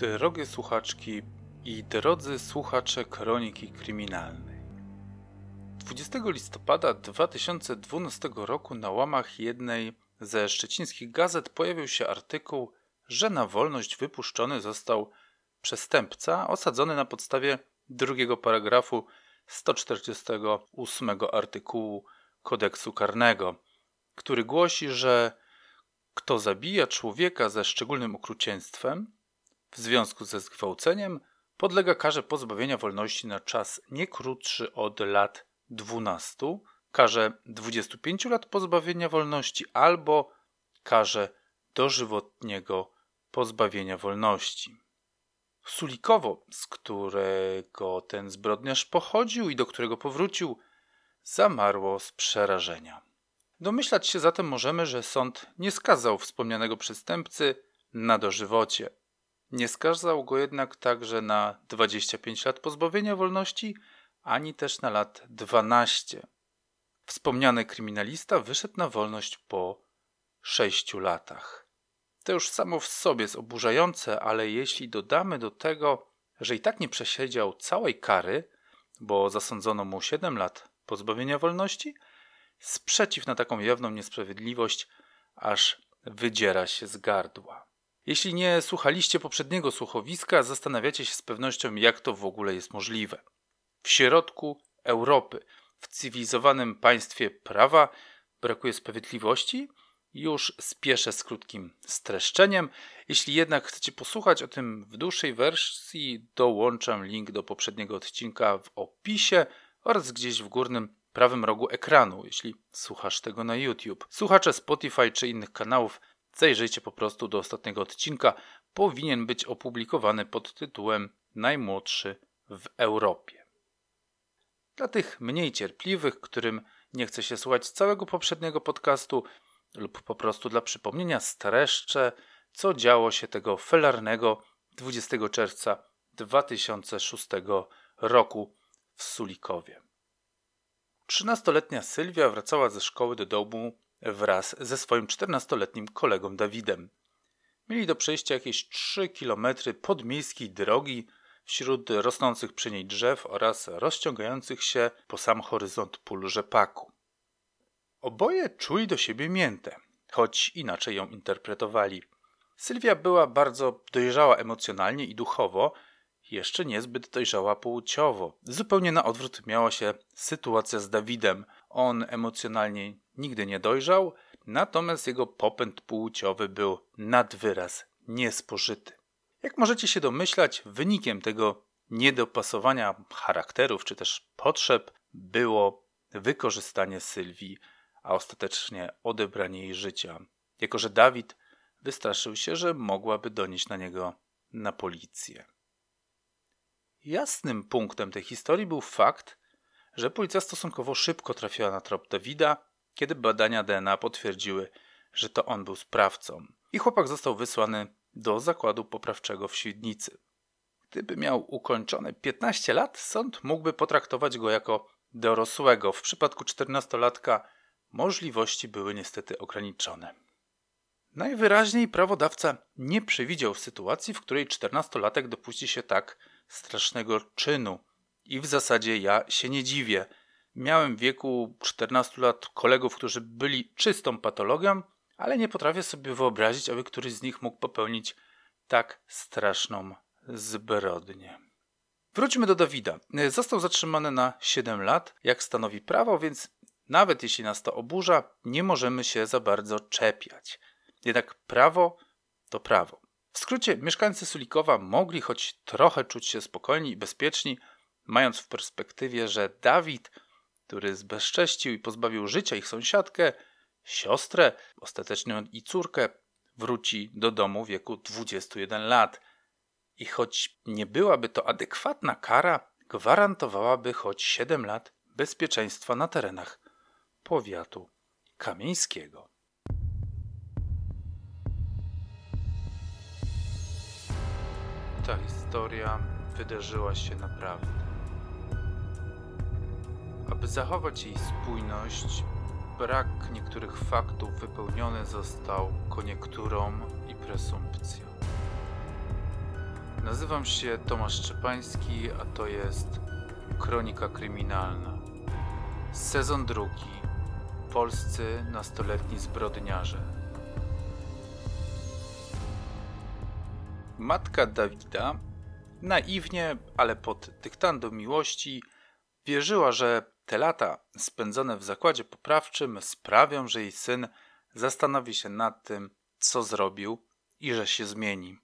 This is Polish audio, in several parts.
Drogie słuchaczki i drodzy słuchacze Kroniki Kryminalnej. 20 listopada 2012 roku na łamach jednej ze szczecińskich gazet pojawił się artykuł, że na wolność wypuszczony został przestępca osadzony na podstawie drugiego paragrafu 148 artykułu kodeksu karnego, który głosi, że kto zabija człowieka ze szczególnym okrucieństwem w związku ze zgwałceniem, podlega karze pozbawienia wolności na czas nie krótszy od lat 12, karze 25 lat pozbawienia wolności albo karze dożywotniego pozbawienia wolności. Sulikowo, z którego ten zbrodniarz pochodził i do którego powrócił, zamarło z przerażenia. Domyślać się zatem możemy, że sąd nie skazał wspomnianego przestępcy na dożywocie. Nie skazał go jednak także na 25 lat pozbawienia wolności, ani też na lat 12. Wspomniany kryminalista wyszedł na wolność po 6 latach. To już samo w sobie jest oburzające, ale jeśli dodamy do tego, że i tak nie przesiedział całej kary, bo zasądzono mu 7 lat pozbawienia wolności, sprzeciw na taką jawną niesprawiedliwość aż wydziera się z gardła. Jeśli nie słuchaliście poprzedniego słuchowiska, zastanawiacie się z pewnością, jak to w ogóle jest możliwe. W środku Europy, w cywilizowanym państwie prawa, brakuje sprawiedliwości? Już spieszę z krótkim streszczeniem. Jeśli jednak chcecie posłuchać o tym w dłuższej wersji, dołączam link do poprzedniego odcinka w opisie oraz gdzieś w górnym prawym rogu ekranu, jeśli słuchasz tego na YouTube. Słuchacze Spotify czy innych kanałów, zajrzyjcie po prostu do ostatniego odcinka. Powinien być opublikowany pod tytułem Najmłodszy w Europie. Dla tych mniej cierpliwych, którym nie chce się słuchać całego poprzedniego podcastu, lub po prostu dla przypomnienia streszczę, co działo się tego felarnego 20 czerwca 2006 roku w Sulikowie. Trzynastoletnia Sylwia wracała ze szkoły do domu wraz ze swoim czternastoletnim kolegą Dawidem. Mieli do przejścia jakieś 3 kilometry podmiejskiej drogi wśród rosnących przy niej drzew oraz rozciągających się po sam horyzont pól rzepaku. Oboje czuli do siebie miętę, choć inaczej ją interpretowali. Sylwia była bardzo dojrzała emocjonalnie i duchowo, jeszcze niezbyt dojrzała płciowo. Zupełnie na odwrót miała się sytuacja z Dawidem. On emocjonalnie nigdy nie dojrzał, natomiast jego popęd płciowy był nad wyraz niespożyty. Jak możecie się domyślać, wynikiem tego niedopasowania charakterów czy też potrzeb było wykorzystanie Sylwii, a ostatecznie odebranie jej życia. Jako że Dawid wystraszył się, że mogłaby donieść na niego na policję. Jasnym punktem tej historii był fakt, że policja stosunkowo szybko trafiła na trop Dawida, kiedy badania DNA potwierdziły, że to on był sprawcą. I chłopak został wysłany do zakładu poprawczego w Świdnicy. Gdyby miał ukończone 15 lat, sąd mógłby potraktować go jako dorosłego. W przypadku 14-latka możliwości były niestety ograniczone. Najwyraźniej prawodawca nie przewidział sytuacji, w której 14-latek dopuści się tak strasznego czynu. I w zasadzie ja się nie dziwię. Miałem w wieku 14 lat kolegów, którzy byli czystą patologią, ale nie potrafię sobie wyobrazić, aby któryś z nich mógł popełnić tak straszną zbrodnię. Wróćmy do Dawida. Został zatrzymany na 7 lat, jak stanowi prawo, więc nawet jeśli nas to oburza, nie możemy się za bardzo czepiać. Jednak prawo to prawo. W skrócie, mieszkańcy Sulikowa mogli choć trochę czuć się spokojni i bezpieczni, mając w perspektywie, że Dawid, który zbezcześcił i pozbawił życia ich sąsiadkę, siostrę, ostatecznie i córkę, wróci do domu w wieku 21 lat. I choć nie byłaby to adekwatna kara, gwarantowałaby choć 7 lat bezpieczeństwa na terenach powiatu kamieńskiego. Ta historia wydarzyła się naprawdę. Aby zachować jej spójność, brak niektórych faktów wypełniony został koniekturą i presumpcją. Nazywam się Tomasz Szczepański, a to jest Kronika Kryminalna. Sezon drugi. Polscy nastoletni zbrodniarze. Matka Dawida naiwnie, ale pod dyktando miłości, wierzyła, że te lata spędzone w zakładzie poprawczym sprawią, że jej syn zastanowi się nad tym, co zrobił i że się zmieni.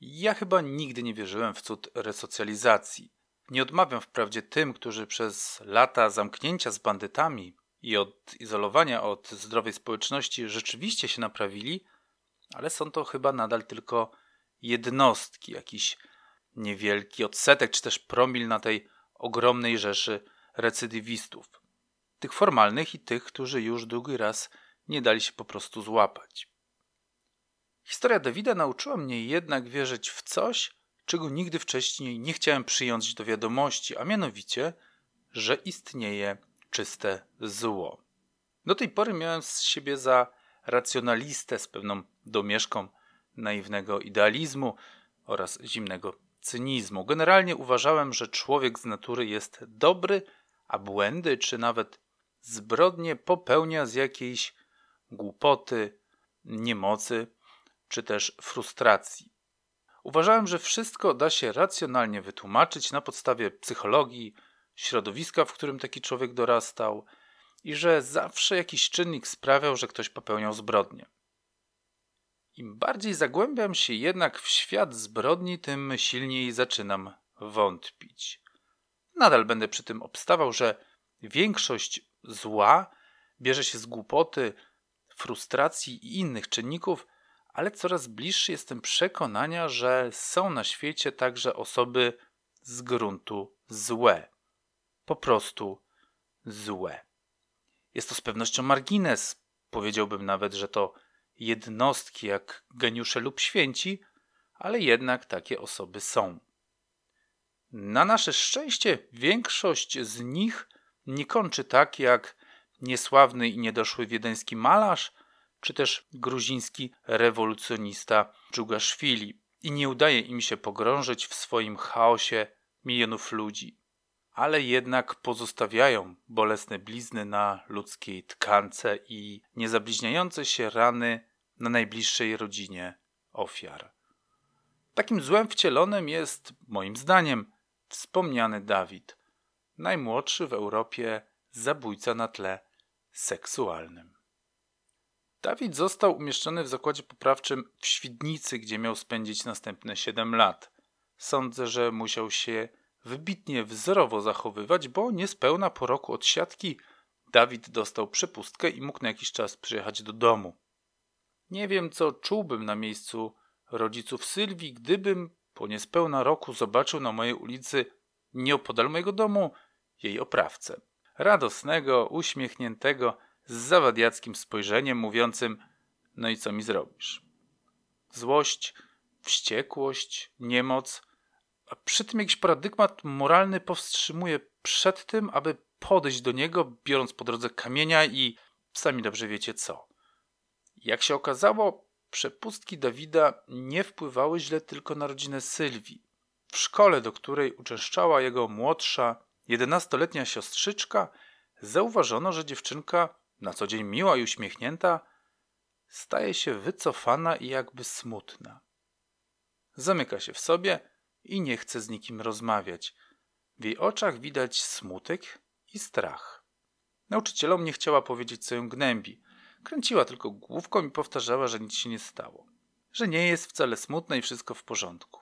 Ja chyba nigdy nie wierzyłem w cud resocjalizacji. Nie odmawiam wprawdzie tym, którzy przez lata zamknięcia z bandytami i odizolowania od zdrowej społeczności rzeczywiście się naprawili, ale są to chyba nadal tylko jednostki, jakiś niewielki odsetek czy też promil na tej ogromnej rzeszy recydywistów. Tych formalnych i tych, którzy już drugi raz nie dali się po prostu złapać. Historia Dawida nauczyła mnie jednak wierzyć w coś, czego nigdy wcześniej nie chciałem przyjąć do wiadomości, a mianowicie, że istnieje czyste zło. Do tej pory miałem z siebie za racjonalistę z pewną domieszką naiwnego idealizmu oraz zimnego cynizmu. Generalnie uważałem, że człowiek z natury jest dobry, a błędy czy nawet zbrodnie popełnia z jakiejś głupoty, niemocy czy też frustracji. Uważałem, że wszystko da się racjonalnie wytłumaczyć na podstawie psychologii, środowiska, w którym taki człowiek dorastał, i że zawsze jakiś czynnik sprawiał, że ktoś popełniał zbrodnię. Im bardziej zagłębiam się jednak w świat zbrodni, tym silniej zaczynam wątpić. Nadal będę przy tym obstawał, że większość zła bierze się z głupoty, frustracji i innych czynników, ale coraz bliższy jestem przekonania, że są na świecie także osoby z gruntu złe. Po prostu złe. Jest to z pewnością margines. Powiedziałbym nawet, że to jednostki jak geniusze lub święci, ale jednak takie osoby są. Na nasze szczęście większość z nich nie kończy tak jak niesławny i niedoszły wiedeński malarz, czy też gruziński rewolucjonista Dżugaszwili i nie udaje im się pogrążyć w swoim chaosie milionów ludzi, ale jednak pozostawiają bolesne blizny na ludzkiej tkance i niezabliźniające się rany na najbliższej rodzinie ofiar. Takim złem wcielonym jest, moim zdaniem, wspomniany Dawid, najmłodszy w Europie zabójca na tle seksualnym. Dawid został umieszczony w zakładzie poprawczym w Świdnicy, gdzie miał spędzić następne 7 lat. Sądzę, że musiał się wybitnie wzorowo zachowywać, bo niespełna po roku od siatki Dawid dostał przepustkę i mógł na jakiś czas przyjechać do domu. Nie wiem, co czułbym na miejscu rodziców Sylwii, gdybym po niespełna roku zobaczył na mojej ulicy nieopodal mojego domu jej oprawcę. Radosnego, uśmiechniętego, z zawadiackim spojrzeniem mówiącym: No i co mi zrobisz? Złość, wściekłość, niemoc, a przy tym jakiś paradygmat moralny powstrzymuje przed tym, aby podejść do niego, biorąc po drodze kamienia i sami dobrze wiecie co. Jak się okazało, przepustki Dawida nie wpływały źle tylko na rodzinę Sylwii. W szkole, do której uczęszczała jego młodsza, jedenastoletnia siostrzyczka, zauważono, że dziewczynka na co dzień miła i uśmiechnięta, staje się wycofana i jakby smutna. Zamyka się w sobie i nie chce z nikim rozmawiać. W jej oczach widać smutek i strach. Nauczycielom nie chciała powiedzieć, co ją gnębi. Kręciła tylko główką i powtarzała, że nic się nie stało. Że nie jest wcale smutna i wszystko w porządku.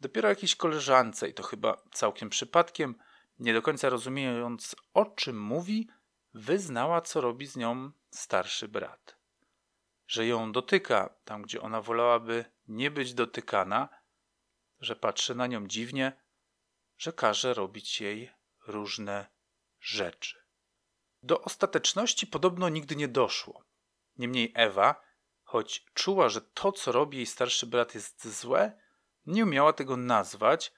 Dopiero jakiejś koleżance, i to chyba całkiem przypadkiem, nie do końca rozumiejąc o czym mówi, wyznała, co robi z nią starszy brat. Że ją dotyka tam, gdzie ona wolałaby nie być dotykana, że patrzy na nią dziwnie, że każe robić jej różne rzeczy. Do ostateczności podobno nigdy nie doszło. Niemniej Ewa, choć czuła, że to, co robi jej starszy brat, jest złe, nie umiała tego nazwać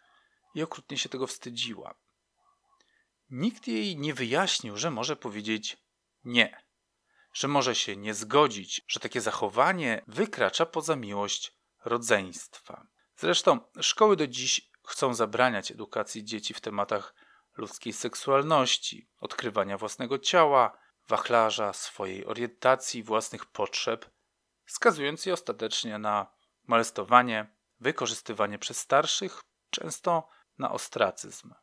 i okrutnie się tego wstydziła. Nikt jej nie wyjaśnił, że może powiedzieć nie, że może się nie zgodzić, że takie zachowanie wykracza poza miłość rodzeństwa. Zresztą szkoły do dziś chcą zabraniać edukacji dzieci w tematach ludzkiej seksualności, odkrywania własnego ciała, wachlarza, swojej orientacji, własnych potrzeb, skazując je ostatecznie na molestowanie, wykorzystywanie przez starszych, często na ostracyzm.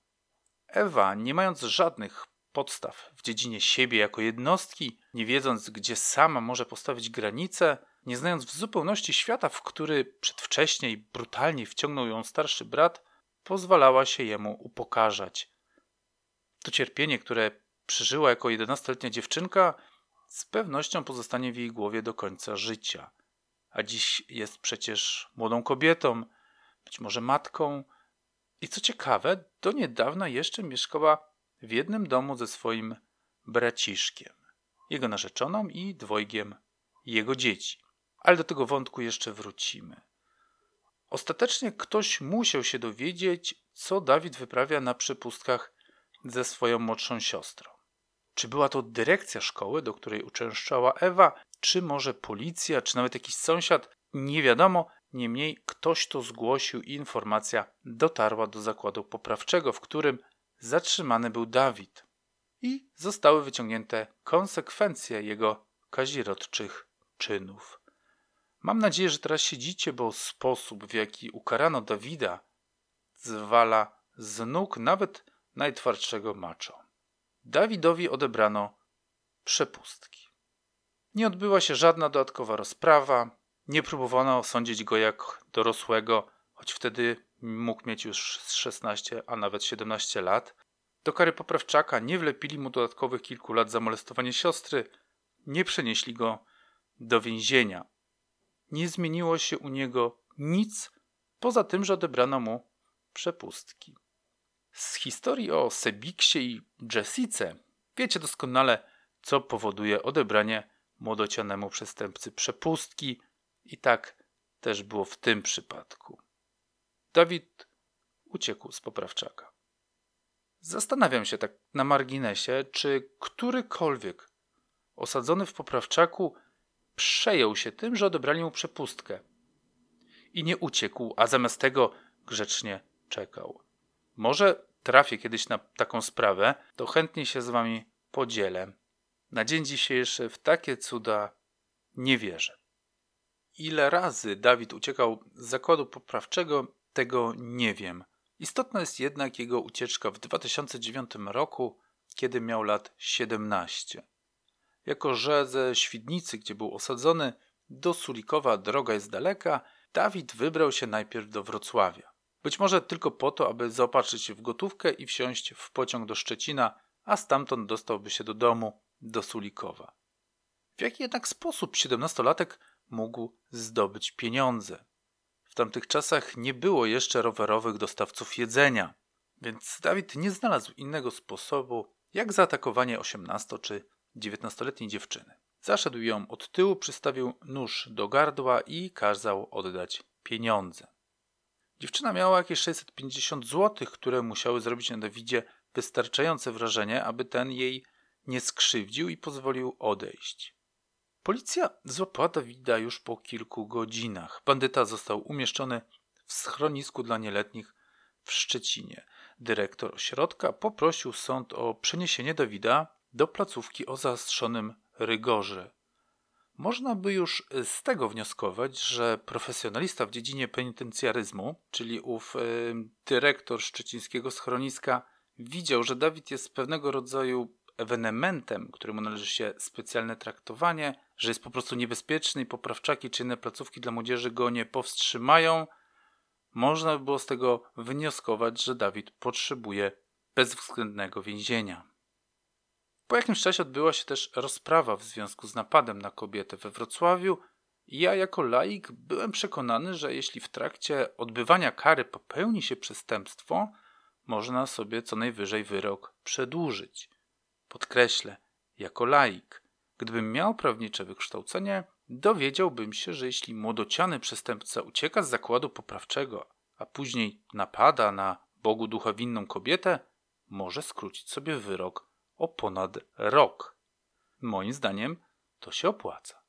Ewa, nie mając żadnych podstaw w dziedzinie siebie jako jednostki, nie wiedząc, gdzie sama może postawić granice, nie znając w zupełności świata, w który przedwcześnie brutalnie wciągnął ją starszy brat, pozwalała się jemu upokarzać. To cierpienie, które przeżyła jako 11-letnia dziewczynka, z pewnością pozostanie w jej głowie do końca życia. A dziś jest przecież młodą kobietą, być może matką, i co ciekawe, do niedawna jeszcze mieszkała w jednym domu ze swoim braciszkiem, jego narzeczoną i dwojgiem jego dzieci. Ale do tego wątku jeszcze wrócimy. Ostatecznie ktoś musiał się dowiedzieć, co Dawid wyprawia na przepustkach ze swoją młodszą siostrą. Czy była to dyrekcja szkoły, do której uczęszczała Ewa, czy może policja, czy nawet jakiś sąsiad? Nie wiadomo, niemniej ktoś to zgłosił i informacja dotarła do zakładu poprawczego, w którym zatrzymany był Dawid. I zostały wyciągnięte konsekwencje jego kazirodczych czynów. Mam nadzieję, że teraz siedzicie, bo sposób, w jaki ukarano Dawida, zwala z nóg nawet najtwardszego maczo. Dawidowi odebrano przepustki. Nie odbyła się żadna dodatkowa rozprawa, nie próbowano osądzić go jak dorosłego, choć wtedy mógł mieć już 16, a nawet 17 lat. Do kary poprawczaka nie wlepili mu dodatkowych kilku lat za molestowanie siostry, nie przenieśli go do więzienia. Nie zmieniło się u niego nic, poza tym, że odebrano mu przepustki. Z historii o Sebiksie i Jessice wiecie doskonale, co powoduje odebranie młodocianemu przestępcy przepustki, i tak też było w tym przypadku. Dawid uciekł z poprawczaka. Zastanawiam się tak na marginesie, czy którykolwiek osadzony w poprawczaku przejął się tym, że odebrali mu przepustkę i nie uciekł, a zamiast tego grzecznie czekał. Może trafię kiedyś na taką sprawę, to chętnie się z wami podzielę. Na dzień dzisiejszy w takie cuda nie wierzę. Ile razy Dawid uciekał z zakładu poprawczego, tego nie wiem. Istotna jest jednak jego ucieczka w 2009 roku, kiedy miał lat 17. Jako że ze Świdnicy, gdzie był osadzony, do Sulikowa droga jest daleka, Dawid wybrał się najpierw do Wrocławia. Być może tylko po to, aby zaopatrzyć się w gotówkę i wsiąść w pociąg do Szczecina, a stamtąd dostałby się do domu, do Sulikowa. W jaki jednak sposób siedemnastolatek mógł zdobyć pieniądze? W tamtych czasach nie było jeszcze rowerowych dostawców jedzenia, więc Dawid nie znalazł innego sposobu jak zaatakowanie 18 czy 19-letniej dziewczyny. Zaszedł ją od tyłu, przystawił nóż do gardła i kazał oddać pieniądze. Dziewczyna miała jakieś 650 zł, które musiały zrobić na Dawidzie wystarczające wrażenie, aby ten jej nie skrzywdził i pozwolił odejść. Policja złapała Dawida już po kilku godzinach. Bandyta został umieszczony w schronisku dla nieletnich w Szczecinie. Dyrektor ośrodka poprosił sąd o przeniesienie Dawida do placówki o zaostrzonym rygorze. Można by już z tego wnioskować, że profesjonalista w dziedzinie penitencjaryzmu, czyli ów y, dyrektor szczecińskiego schroniska, widział, że Dawid jest pewnego rodzaju ewenementem, któremu należy się specjalne traktowanie, że jest po prostu niebezpieczny i poprawczaki czy inne placówki dla młodzieży go nie powstrzymają, można by było z tego wnioskować, że Dawid potrzebuje bezwzględnego więzienia. Po jakimś czasie odbyła się też rozprawa w związku z napadem na kobietę we Wrocławiu ja jako laik byłem przekonany, że jeśli w trakcie odbywania kary popełni się przestępstwo, można sobie co najwyżej wyrok przedłużyć. Podkreślę, jako laik. Gdybym miał prawnicze wykształcenie, dowiedziałbym się, że jeśli młodociany przestępca ucieka z zakładu poprawczego, a później napada na Bogu ducha winną kobietę, może skrócić sobie wyrok o ponad rok. Moim zdaniem to się opłaca.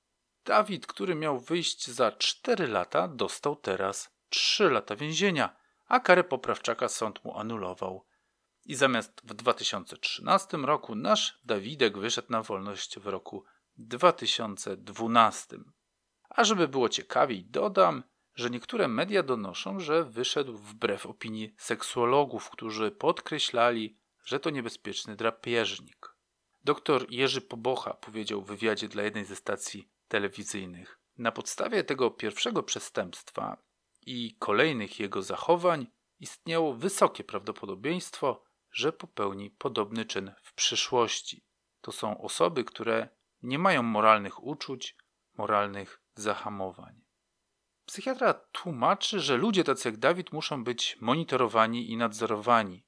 Dawid, który miał wyjść za 4 lata, dostał teraz 3 lata więzienia, a karę poprawczaka sąd mu anulował. I zamiast w 2013 roku nasz Dawidek wyszedł na wolność w roku 2012. A żeby było ciekawiej, dodam, że niektóre media donoszą, że wyszedł wbrew opinii seksuologów, którzy podkreślali, że to niebezpieczny drapieżnik. Doktor Jerzy Pobocha powiedział w wywiadzie dla jednej ze stacji telewizyjnych: Na podstawie tego pierwszego przestępstwa i kolejnych jego zachowań istniało wysokie prawdopodobieństwo, że popełni podobny czyn w przyszłości. To są osoby, które nie mają moralnych uczuć, moralnych zahamowań. Psychiatra tłumaczy, że ludzie tacy jak Dawid muszą być monitorowani i nadzorowani.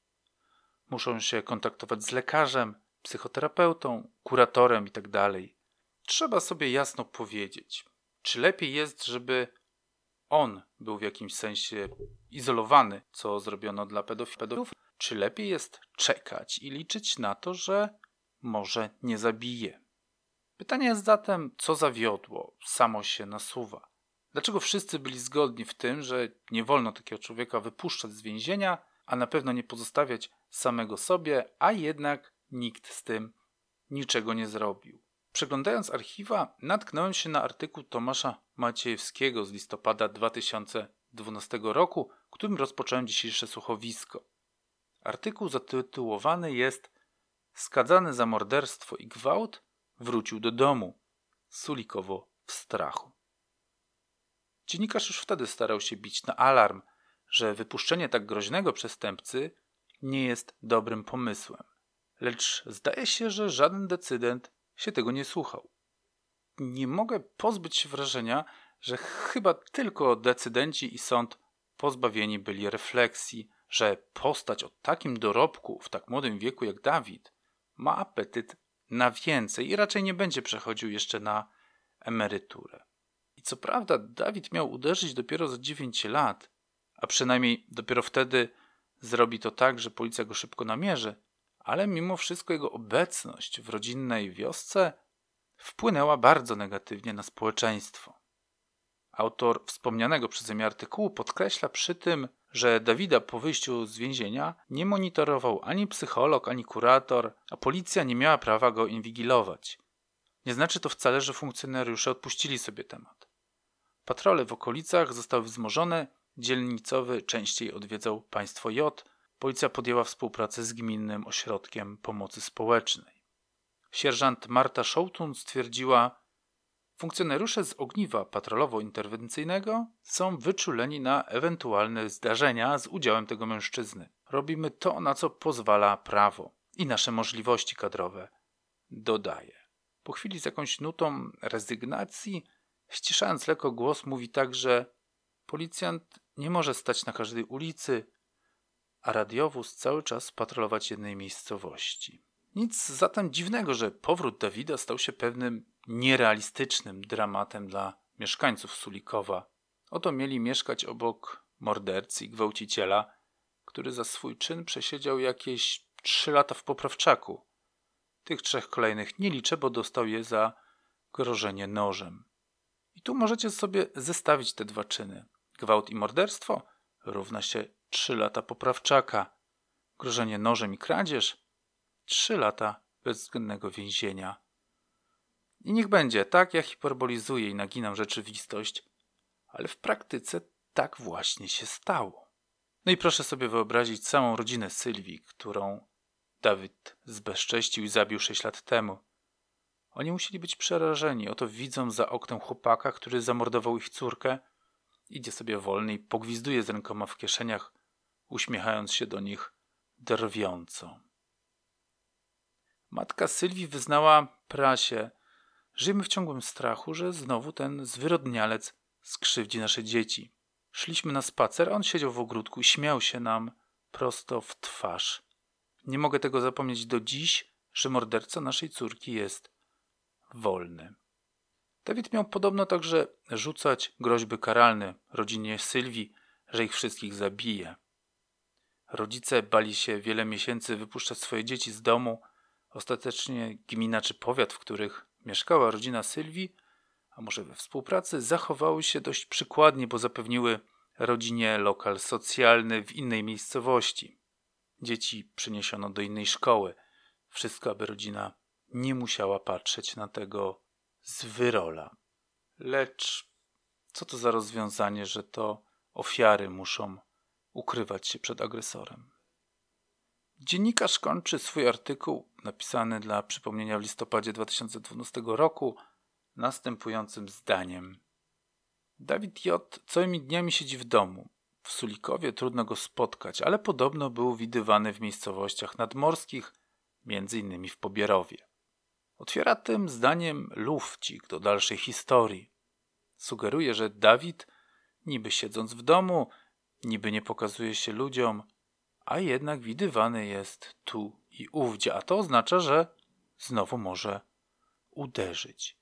Muszą się kontaktować z lekarzem, psychoterapeutą, kuratorem itd. Tak Trzeba sobie jasno powiedzieć, czy lepiej jest, żeby on był w jakimś sensie izolowany, co zrobiono dla pedofilów, czy lepiej jest czekać i liczyć na to, że może nie zabije. Pytanie jest zatem, co zawiodło, samo się nasuwa. Dlaczego wszyscy byli zgodni w tym, że nie wolno takiego człowieka wypuszczać z więzienia, a na pewno nie pozostawiać samego sobie, a jednak nikt z tym niczego nie zrobił? Przeglądając archiwa, natknąłem się na artykuł Tomasza Maciejewskiego z listopada 2012 roku, którym rozpocząłem dzisiejsze słuchowisko. Artykuł zatytułowany jest Skazany za morderstwo i gwałt wrócił do domu, sulikowo w strachu. Dziennikarz już wtedy starał się bić na alarm, że wypuszczenie tak groźnego przestępcy nie jest dobrym pomysłem. Lecz zdaje się, że żaden decydent się tego nie słuchał. Nie mogę pozbyć się wrażenia, że chyba tylko decydenci i sąd pozbawieni byli refleksji, że postać o takim dorobku w tak młodym wieku jak Dawid ma apetyt na więcej i raczej nie będzie przechodził jeszcze na emeryturę. I co prawda, Dawid miał uderzyć dopiero za 9 lat, a przynajmniej dopiero wtedy zrobi to tak, że policja go szybko namierzy, ale mimo wszystko jego obecność w rodzinnej wiosce wpłynęła bardzo negatywnie na społeczeństwo. Autor wspomnianego przeze mnie artykułu podkreśla przy tym, że Dawida po wyjściu z więzienia nie monitorował ani psycholog, ani kurator, a policja nie miała prawa go inwigilować. Nie znaczy to wcale, że funkcjonariusze odpuścili sobie temat. Patrole w okolicach zostały wzmożone, dzielnicowy częściej odwiedzał państwo J, policja podjęła współpracę z gminnym ośrodkiem pomocy społecznej. Sierżant Marta Szołtun stwierdziła, Funkcjonariusze z ogniwa patrolowo-interwencyjnego są wyczuleni na ewentualne zdarzenia z udziałem tego mężczyzny. Robimy to, na co pozwala prawo i nasze możliwości kadrowe, dodaje. Po chwili z jakąś nutą rezygnacji, ściszając lekko głos, mówi także: Policjant nie może stać na każdej ulicy, a radiowóz cały czas patrolować jednej miejscowości. Nic zatem dziwnego, że powrót Dawida stał się pewnym nierealistycznym dramatem dla mieszkańców Sulikowa. Oto mieli mieszkać obok mordercy i gwałciciela, który za swój czyn przesiedział jakieś trzy lata w poprawczaku. Tych trzech kolejnych nie liczę, bo dostał je za grożenie nożem. I tu możecie sobie zestawić te dwa czyny. Gwałt i morderstwo równa się trzy lata poprawczaka. Grożenie nożem i kradzież trzy lata bezwzględnego więzienia. I niech będzie, tak ja hiperbolizuję i naginam rzeczywistość, ale w praktyce tak właśnie się stało. No i proszę sobie wyobrazić całą rodzinę Sylwii, którą Dawid zbezcześcił i zabił sześć lat temu. Oni musieli być przerażeni, oto widzą za oknem chłopaka, który zamordował ich córkę, idzie sobie wolny i pogwizduje z rękoma w kieszeniach, uśmiechając się do nich drwiąco. Matka Sylwii wyznała prasie, Żyjemy w ciągłym strachu, że znowu ten zwyrodnialec skrzywdzi nasze dzieci. Szliśmy na spacer, a on siedział w ogródku i śmiał się nam prosto w twarz. Nie mogę tego zapomnieć do dziś, że morderca naszej córki jest wolny. Dawid miał podobno także rzucać groźby karalne rodzinie Sylwii, że ich wszystkich zabije. Rodzice bali się wiele miesięcy wypuszczać swoje dzieci z domu. Ostatecznie gmina czy powiat, w których mieszkała rodzina Sylwii, a może we współpracy, zachowały się dość przykładnie, bo zapewniły rodzinie lokal socjalny w innej miejscowości. Dzieci przeniesiono do innej szkoły. Wszystko, aby rodzina nie musiała patrzeć na tego zwyrola. Lecz co to za rozwiązanie, że to ofiary muszą ukrywać się przed agresorem? Dziennikarz kończy swój artykuł, napisany dla przypomnienia w listopadzie 2012 roku, następującym zdaniem. Dawid J. całymi dniami siedzi w domu. W Sulikowie trudno go spotkać, ale podobno był widywany w miejscowościach nadmorskich, między innymi w Pobierowie. Otwiera tym zdaniem lufcik do dalszej historii. Sugeruje, że Dawid, niby siedząc w domu, niby nie pokazuje się ludziom, a jednak widywany jest tu i ówdzie, a to oznacza, że znowu może uderzyć.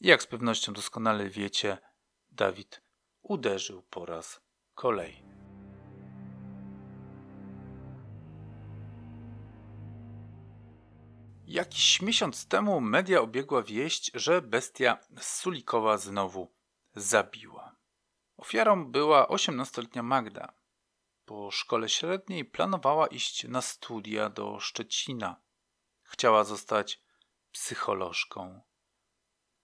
Jak z pewnością doskonale wiecie, Dawid uderzył po raz kolejny. Jakiś miesiąc temu media obiegła wieść, że bestia Sulikowa znowu zabiła. Ofiarą była 18-letnia Magda. Po szkole średniej planowała iść na studia do Szczecina. Chciała zostać psycholożką.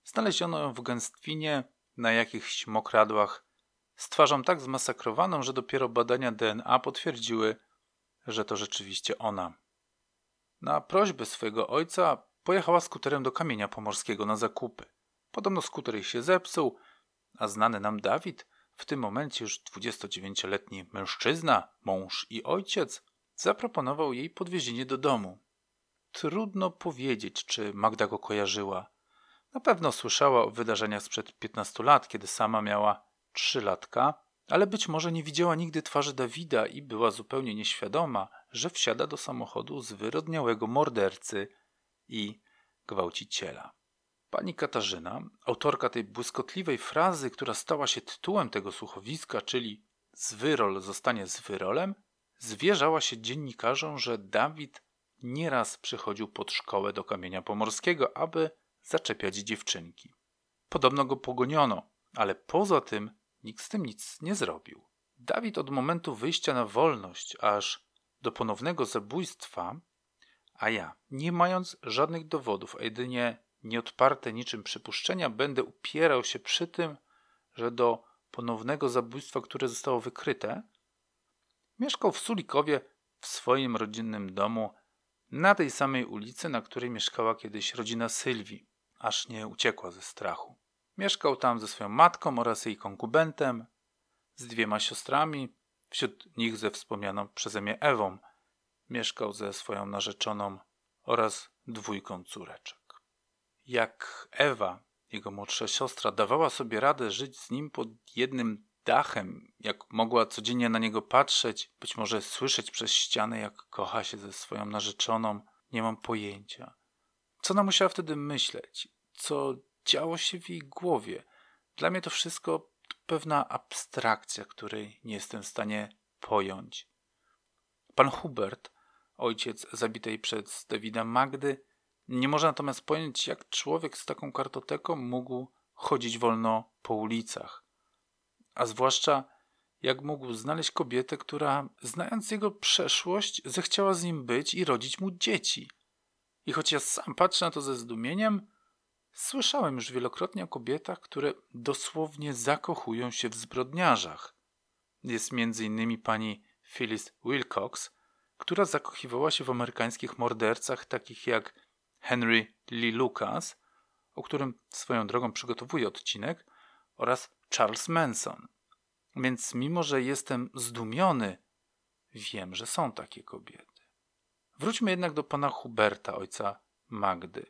Znaleziono ją w gęstwinie na jakichś mokradłach z twarzą tak zmasakrowaną, że dopiero badania DNA potwierdziły, że to rzeczywiście ona. Na prośbę swojego ojca pojechała skuterem do Kamienia Pomorskiego na zakupy. Podobno skuter jej się zepsuł, a znany nam Dawid, w tym momencie już 29-letni mężczyzna, mąż i ojciec, zaproponował jej podwiezienie do domu. Trudno powiedzieć, czy Magda go kojarzyła. Na pewno słyszała o wydarzeniach sprzed 15 lat, kiedy sama miała 3 latka, ale być może nie widziała nigdy twarzy Dawida i była zupełnie nieświadoma, że wsiada do samochodu zwyrodniałego mordercy i gwałciciela. Pani Katarzyna, autorka tej błyskotliwej frazy, która stała się tytułem tego słuchowiska, czyli zwyrol zostanie zwyrolem, zwierzała się dziennikarzom, że Dawid nieraz przychodził pod szkołę do Kamienia Pomorskiego, aby zaczepiać dziewczynki. Podobno go pogoniono, ale poza tym nikt z tym nic nie zrobił. Dawid od momentu wyjścia na wolność aż do ponownego zabójstwa, a ja, nie mając żadnych dowodów, a jedynie nieodparte niczym przypuszczenia, będę upierał się przy tym, że do ponownego zabójstwa, które zostało wykryte, mieszkał w Sulikowie w swoim rodzinnym domu na tej samej ulicy, na której mieszkała kiedyś rodzina Sylwii, aż nie uciekła ze strachu. Mieszkał tam ze swoją matką oraz jej konkubentem, z dwiema siostrami, wśród nich ze wspomnianą przeze mnie Ewą. Mieszkał ze swoją narzeczoną oraz dwójką córeczek. Jak Ewa, jego młodsza siostra, dawała sobie radę żyć z nim pod jednym dachem, jak mogła codziennie na niego patrzeć, być może słyszeć przez ścianę, jak kocha się ze swoją narzeczoną, nie mam pojęcia. Co ona musiała wtedy myśleć? Co działo się w jej głowie? Dla mnie to wszystko pewna abstrakcja, której nie jestem w stanie pojąć. Pan Hubert, ojciec zabitej przez Dawida Magdy, nie może natomiast pojąć, jak człowiek z taką kartoteką mógł chodzić wolno po ulicach. A zwłaszcza, jak mógł znaleźć kobietę, która, znając jego przeszłość, zechciała z nim być i rodzić mu dzieci. I choć ja sam patrzę na to ze zdumieniem, słyszałem już wielokrotnie o kobietach, które dosłownie zakochują się w zbrodniarzach. Jest między innymi pani Phyllis Wilcox, która zakochiwała się w amerykańskich mordercach takich jak Henry Lee Lucas, o którym swoją drogą przygotowuję odcinek, oraz Charles Manson. Więc mimo, że jestem zdumiony, wiem, że są takie kobiety. Wróćmy jednak do pana Huberta, ojca Magdy.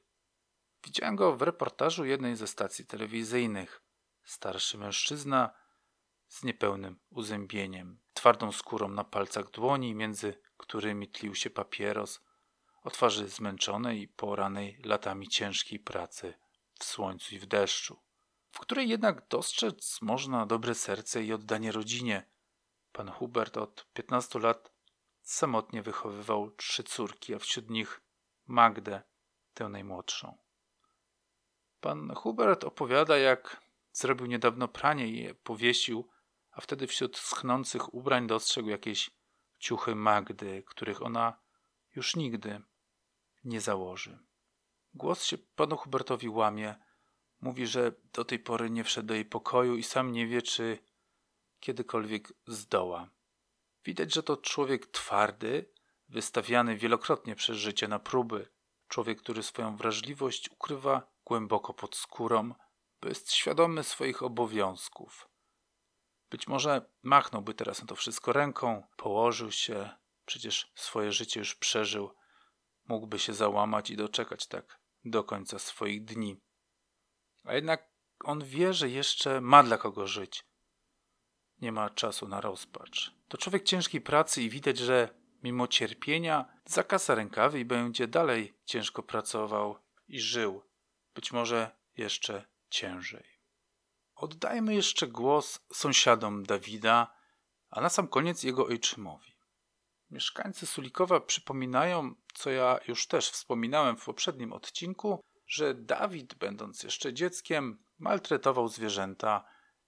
Widziałem go w reportażu jednej ze stacji telewizyjnych. Starszy mężczyzna z niepełnym uzębieniem, twardą skórą na palcach dłoni, między którymi tlił się papieros, o twarzy zmęczonej i poranej latami ciężkiej pracy w słońcu i w deszczu, w której jednak dostrzec można dobre serce i oddanie rodzinie. Pan Hubert od 15 lat samotnie wychowywał trzy córki, a wśród nich Magdę, tę najmłodszą. Pan Hubert opowiada, jak zrobił niedawno pranie i je powiesił a wtedy wśród schnących ubrań dostrzegł jakieś ciuchy Magdy, których ona już nigdy nie założy. Głos się panu Hubertowi łamie. Mówi, że do tej pory nie wszedł do jej pokoju i sam nie wie, czy kiedykolwiek zdoła. Widać, że to człowiek twardy, wystawiany wielokrotnie przez życie na próby. Człowiek, który swoją wrażliwość ukrywa głęboko pod skórą, bo jest świadomy swoich obowiązków. Być może machnąłby teraz na to wszystko ręką, położył się, przecież swoje życie już przeżył, mógłby się załamać i doczekać tak do końca swoich dni. A jednak on wie, że jeszcze ma dla kogo żyć. Nie ma czasu na rozpacz. To człowiek ciężkiej pracy i widać, że mimo cierpienia zakasa rękawy i będzie dalej ciężko pracował i żył. Być może jeszcze ciężej. Oddajmy jeszcze głos sąsiadom Dawida, a na sam koniec jego ojczymowi. Mieszkańcy Sulikowa przypominają, co ja już też wspominałem w poprzednim odcinku, że Dawid, będąc jeszcze dzieckiem, maltretował zwierzęta.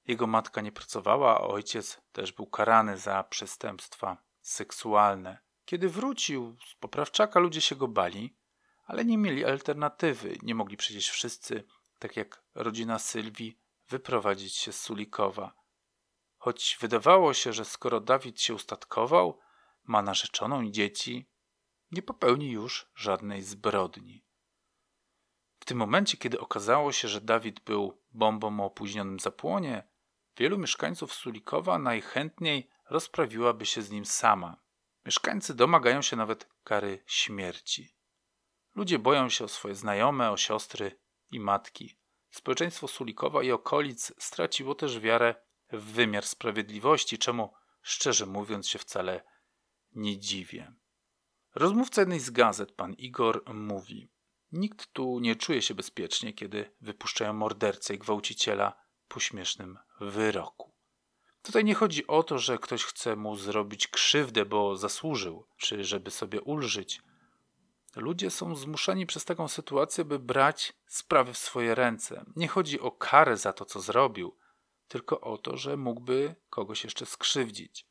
Jego matka nie pracowała, a ojciec też był karany za przestępstwa seksualne. Kiedy wrócił z poprawczaka, ludzie się go bali, ale nie mieli alternatywy. Nie mogli przecież wszyscy, tak jak rodzina Sylwii, wyprowadzić się z Sulikowa. Choć wydawało się, że skoro Dawid się ustatkował, ma narzeczoną i dzieci, nie popełni już żadnej zbrodni. W tym momencie, kiedy okazało się, że Dawid był bombą o opóźnionym zapłonie, wielu mieszkańców Sulikowa najchętniej rozprawiłaby się z nim sama. Mieszkańcy domagają się nawet kary śmierci. Ludzie boją się o swoje znajome, o siostry i matki. Społeczeństwo Sulikowa i okolic straciło też wiarę w wymiar sprawiedliwości, czemu, szczerze mówiąc, się wcale nie dziwię. Rozmówca jednej z gazet, pan Igor, mówi: Nikt tu nie czuje się bezpiecznie, kiedy wypuszczają mordercę i gwałciciela po śmiesznym wyroku. Tutaj nie chodzi o to, że ktoś chce mu zrobić krzywdę, bo zasłużył, czy żeby sobie ulżyć. Ludzie są zmuszeni przez taką sytuację, by brać sprawy w swoje ręce. Nie chodzi o karę za to, co zrobił, tylko o to, że mógłby kogoś jeszcze skrzywdzić.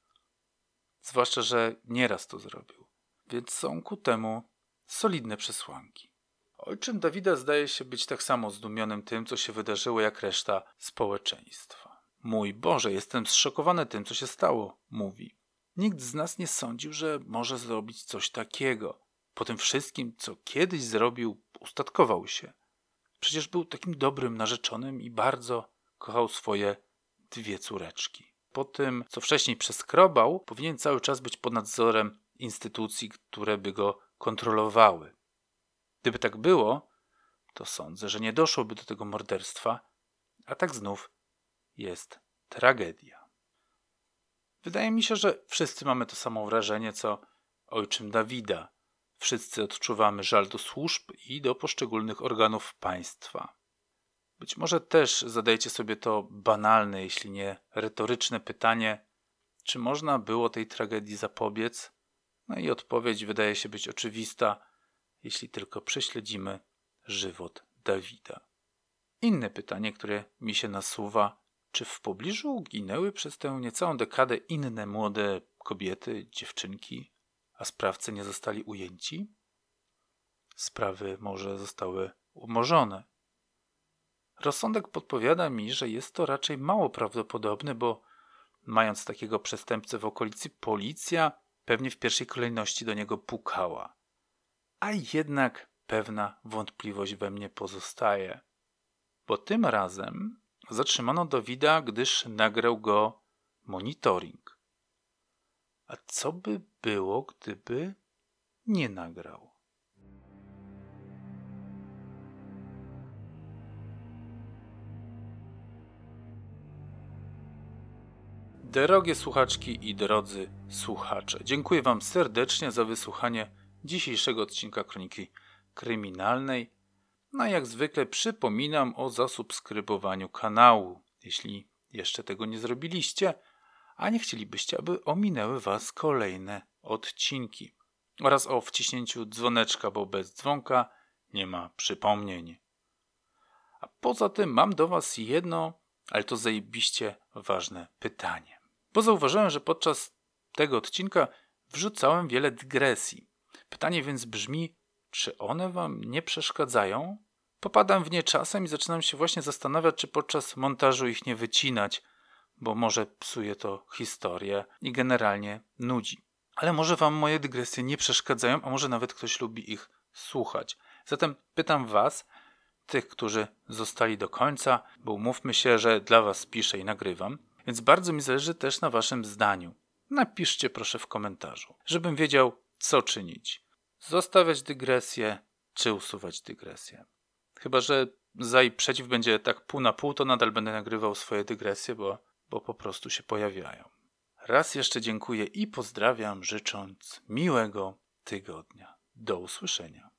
Zwłaszcza, że nieraz to zrobił. Więc są ku temu solidne przesłanki. Ojczym Dawida zdaje się być tak samo zdumionym tym, co się wydarzyło, jak reszta społeczeństwa. Mój Boże, jestem zszokowany tym, co się stało, mówi. Nikt z nas nie sądził, że może zrobić coś takiego. Po tym wszystkim, co kiedyś zrobił, ustatkował się. Przecież był takim dobrym narzeczonym i bardzo kochał swoje dwie córeczki. Po tym, co wcześniej przeskrobał, powinien cały czas być pod nadzorem instytucji, które by go kontrolowały. Gdyby tak było, to sądzę, że nie doszłoby do tego morderstwa, a tak znów jest tragedia. Wydaje mi się, że wszyscy mamy to samo wrażenie, co ojczym Dawida. Wszyscy odczuwamy żal do służb i do poszczególnych organów państwa. Być może też zadajcie sobie to banalne, jeśli nie retoryczne pytanie, czy można było tej tragedii zapobiec? No i odpowiedź wydaje się być oczywista, jeśli tylko prześledzimy żywot Dawida. Inne pytanie, które mi się nasuwa, czy w pobliżu ginęły przez tę niecałą dekadę inne młode kobiety, dziewczynki, a sprawcy nie zostali ujęci? Sprawy może zostały umorzone. Rozsądek podpowiada mi, że jest to raczej mało prawdopodobne, bo mając takiego przestępcę w okolicy, policja pewnie w pierwszej kolejności do niego pukała. A jednak pewna wątpliwość we mnie pozostaje. Bo tym razem zatrzymano Dawida, gdyż nagrał go monitoring. A co by było, gdyby nie nagrał? Drogie słuchaczki i drodzy słuchacze, dziękuję Wam serdecznie za wysłuchanie dzisiejszego odcinka Kroniki Kryminalnej. No jak zwykle przypominam o zasubskrybowaniu kanału, jeśli jeszcze tego nie zrobiliście, a nie chcielibyście, aby ominęły Was kolejne odcinki. Oraz o wciśnięciu dzwoneczka, bo bez dzwonka nie ma przypomnień. A poza tym mam do Was jedno, ale to zajebiście ważne pytanie. bo zauważyłem, że podczas tego odcinka wrzucałem wiele dygresji. Pytanie więc brzmi, czy one wam nie przeszkadzają? Popadam w nie czasem i zaczynam się właśnie zastanawiać, czy podczas montażu ich nie wycinać, bo może psuje to historię i generalnie nudzi. Ale może wam moje dygresje nie przeszkadzają, a może nawet ktoś lubi ich słuchać. Zatem pytam was, tych, którzy zostali do końca, bo umówmy się, że dla was piszę i nagrywam, więc bardzo mi zależy też na waszym zdaniu. Napiszcie proszę w komentarzu, żebym wiedział, co czynić. Zostawiać dygresję, czy usuwać dygresję. Chyba, że za i przeciw będzie tak pół na pół, to nadal będę nagrywał swoje dygresje, bo, bo po prostu się pojawiają. Raz jeszcze dziękuję i pozdrawiam, życząc miłego tygodnia. Do usłyszenia.